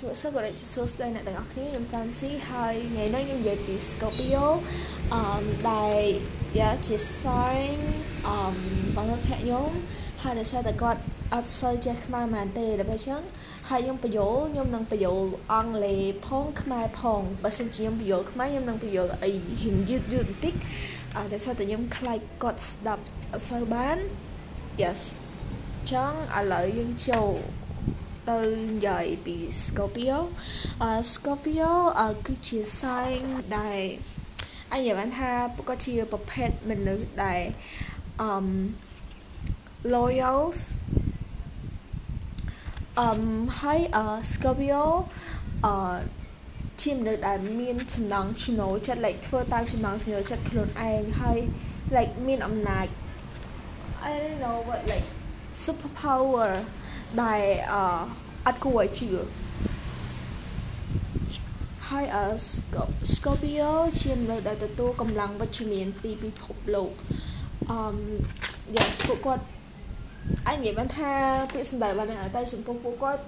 ជំរាបសួរក៏ដូចជាសួស្តីអ្នកទាំងអស់គ្នាខ្ញុំ Fancy ហើយថ្ងៃនេះខ្ញុំនិយាយពី Scorpio អឺដែលយ៉ាជា sign អឺបងប្អូនខ្ញុំហើយដោយសារតែគាត់អត់សូវចេះខ្មែរមែនទេដល់ពេលអញ្ចឹងហើយខ្ញុំបញ្យល់ខ្ញុំនឹងបញ្យល់អង់គ្លេសផងខ្មែរផងបើសិនជាខ្ញុំបញ្យល់ខ្មែរខ្ញុំនឹងបញ្យល់អីហ៊ានយឺតយឺតបន្តិចអឺដោយសារតែខ្ញុំខ្លាចគាត់ស្ដាប់អត់សូវបាន yes ចឹងឥឡូវយើងចូល ទៅនិយាយពី Scorpio អឺ Scorpio គឺជា sign ដែលអញនិយាយបានថាក៏ជាប្រភេទមនុស្សដែលអឺ loyal អឺហើយអឺ Scorpio អឺជាមនុស្សដែលមានចំណងចំណូលចិត្ត like ធ្វើតាមចំណងចំណូលចិត្តខ្លួនឯងហើយ like មានអំណាច I don't know what like super power ដែលអអត់គួរឲ្យជឿហើយអ Scorpio ជាមនុស្សដែលទទួលកម្លាំងវិជ្ជមានពីពិភពលោកអឺ yes ពួកគាត់អញនិយាយបានថាពាក្យសម្ដីបានតែចំពោះពួកគាត់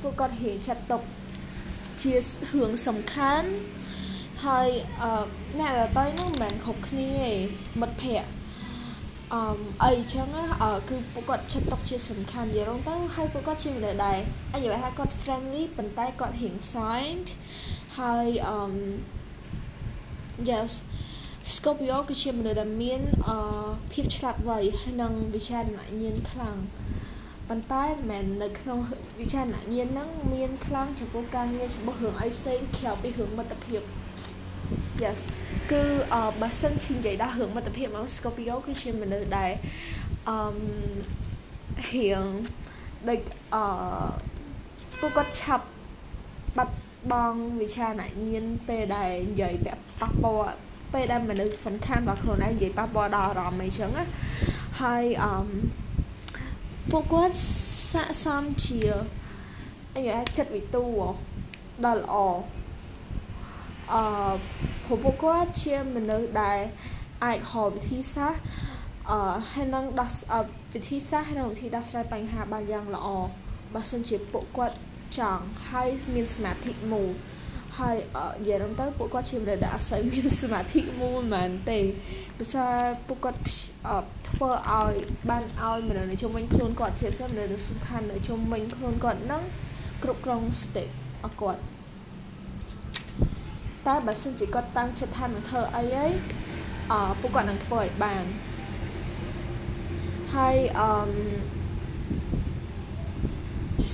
ពួកគាត់ហេចាត់ទុកជារឿងសំខាន់ហើយអឺអ្នកដតៃនោះមិនមែនគ្រប់គ្នាទេមិត្តភ័ក្តិ អឺអីចឹងគឺពួកគាត់ចិត្តទុកជាសំខាន់និយាយរងទៅហើយពួកគាត់ជាមនុស្សដែរអញនិយាយថាគាត់ friendly ប៉ុន្តែគាត់រៀង silent ហើយអឺ yes Scorpio គឺជាមនុស្សដែលមានអឺភាពឆ្លាតវៃហើយនិងវិចារណញ្ញាណខ្លាំងប៉ុន្តែមិនមែននៅក្នុងវិចារណញ្ញាណហ្នឹងមានខ្លាំងចំពោះការងារចំពោះរឿងអីផ្សេងក្រៅពីរឿងមិត្តភាព yes គឺអឺបើសិនជានិយាយដល់រឿងមិត្តភាពមក Scorpio គឺជាមនុស្សដែលអឺរៀងដូចអឺពួកគាត់ឆាប់បាត់បង់វិចារណញ្ញាណពេលដែលនិយាយពាក់ប៉ះពាល់ពេលដែលមនុស្សសំខាន់របស់ខ្លួនឯងនិយាយប៉ះពាល់ដល់អារម្មណ៍អីចឹងណាហើយអឺពួកគាត់ស័កសមជាអីចិត្តវិទូដល់ល្អ អឺព្រោះពួកគាត់ជាមនុស្សដែលអាចហៅវិធីសាស្ត្រអឺហើយនឹងដោះវិធីសាស្ត្រហើយនឹងវិធីដោះស្រាយបញ្ហាបានយ៉ាងល្អបើសិនជាពួកគាត់ចង់ហើយមានសមាធិមូលហើយនិយាយទៅពួកគាត់ជាមនុស្សដែលអត់សូវមានសមាធិមូលមែនទេព្រោះពួកគាត់ធ្វើឲ្យបានឲ្យមនុស្សនៅជុំវិញខ្លួនគាត់ជាពិសេសមនុស្សសំខាន់នៅជុំវិញខ្លួនគាត់នឹងគ្រប់គ្រងសតិរបស់គាត់ តែបើសិនជាគាត់តាំងចិត្តថានឹងធ្វើអីហើយអឺពួកគាត់នឹងធ្វើឲ្យបានហើយអឺ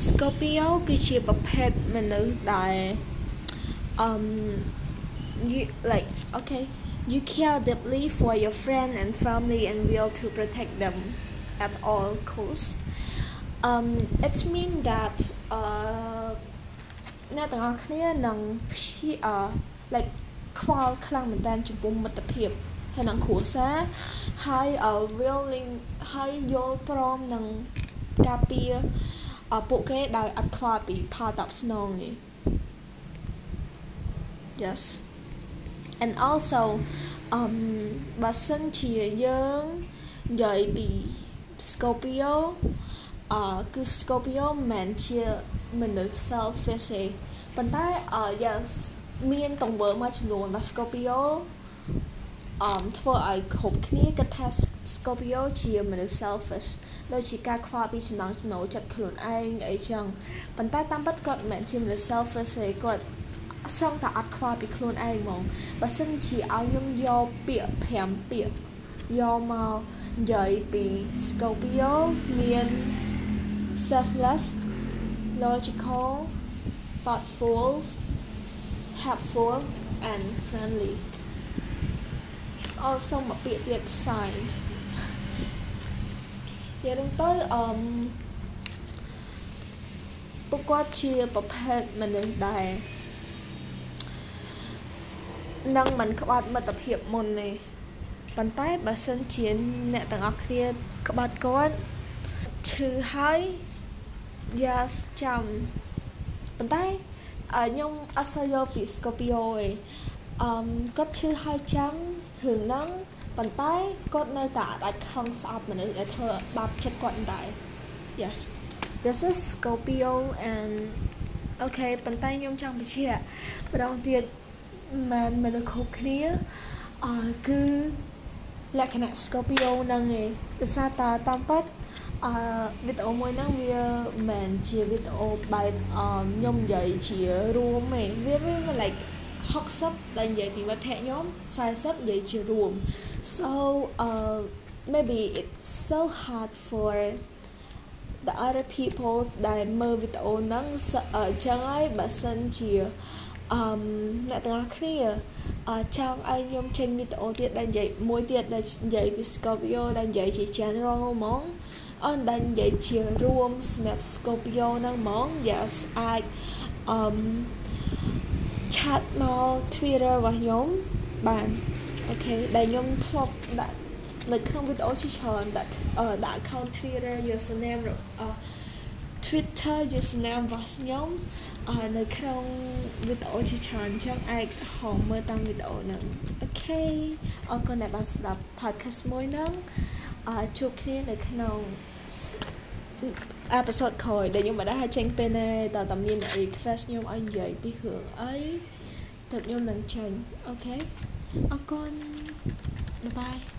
Scorpio គឺជាប្រភេទមនុស្សដែល um you like okay you care deeply for your friend and family and will to protect them at all costs um it mean that uh អ្នកទាំងអស់គ្នានឹងព្យាអឺ like ខ្វល់ខ្លាំងមែនតើចំពោះមិត្តភាពហើយនឹងគ្រួសារហើយ willing ហើយយល់ព្រមនឹងការពារពួកគេដោយអត់ខ្វល់ពីផលតបស្នងនេះ yes and also um បើសិនជាយើងនិយាយពី Scorpio អឺគឺ Scorpio មិនមែនជាមនុស្ស selfish ទេប៉ុន្តែអឺ yes មានទង្វើមួយចំនួនរបស់ Scorpio អមធ្វើឲ្យគ្រប់គ្នាគិតថា Scorpio ជាមនុស្ស selfish ដូចជាការខ្វល់ពីចំណងចំណូលចិត្តខ្លួនឯងអីចឹងប៉ុន្តែតាមពិតគាត់មិនមែនជាមនុស្ស selfish ទេគាត់សឹងតែអត់ខ្វល់ពីខ្លួនឯងហ្មងបើសិនជាឲ្យខ្ញុំយកពាក្យ5ពាក្យយកមកនិយាយពី Scorpio មាន selfless logical thoughtful helpful and friendly អូសុំមកពាក្យទៀត signed និយាយទៅអឺពួកគាត់ជាប្រភេទមនុស្សដែលនឹងមិនក្បត់មិត្តភាពមុនទេប៉ុន្តែបើសិនជាអ្នកទាំងអស់គ្នាក្បត់គាត់ឈឺហើយយ៉ាចាំប៉ុន្តែ ខ្ញុំអត់សូវយកពី Scorpio ទេអឺគាត់ឈឺហើយចាំរឿងហ្នឹងប៉ុន្តែគាត់នៅតែអាចខំស្អប់មនុស្សដែលធ្វើបាបចិត្តគាត់ដែរ Yes this is Scorpio and អូខេប៉ុន្តែខ្ញុំចង់បញ្ជាក់ម្ដងទៀតមិនមនុស្សគ្រប់គ្នាអឺគឺលក្ខណៈ Scorpio ហ្នឹងឯងដោយសារតាតាមពិត អឺវីដេអូមួយហ្នឹងវាមិនមែនជាវីដេអូបែបអឺខ្ញុំនិយាយជារួមទេវាវា like 60ដែលនិយាយពីវត្ថុខ្ញុំ40និយាយជារួម so uh maybe it's so hard for the other people ដែលមើលវីដេអូហ្នឹងអញ្ចឹងហើយបើសិនជាអឺអ្នកទាំងអស់គ្នាចង់ឲ្យខ្ញុំចេញវីដេអូទៀតដែលនិយាយមួយទៀតដែលនិយាយពី Scorpio ដែលនិយាយជា general ហ្មង អនដែលនិយាយជារួមសម្រាប់ Scorpio ហ្នឹងហ្មង yes អាចអឺឆាតមក Twitter របស់ខ្ញុំបានអូខេដែលខ្ញុំធ្លាប់ដាក់នៅក្នុងវីដេអូជាច្រើនដាក់ដាក់ account Twitter username Twitter username របស់ខ្ញុំនៅក្នុងវីដេអូជាច្រើនអញ្ចឹងអាចហៅមើលតាមវីដេអូហ្នឹង OK អរគុណដែលបានស្ដាប់ podcast មួយហ្នឹងអឺ ជួបគ្នានៅក្នុង episode ក្រោយដែលខ្ញុំមិនដឹងចេញពេលណាទេតាមាន request ខ្ញុំឲ្យនិយាយពីរឿងអីតើខ្ញុំនឹងចេញ OK អរគុណ bye bye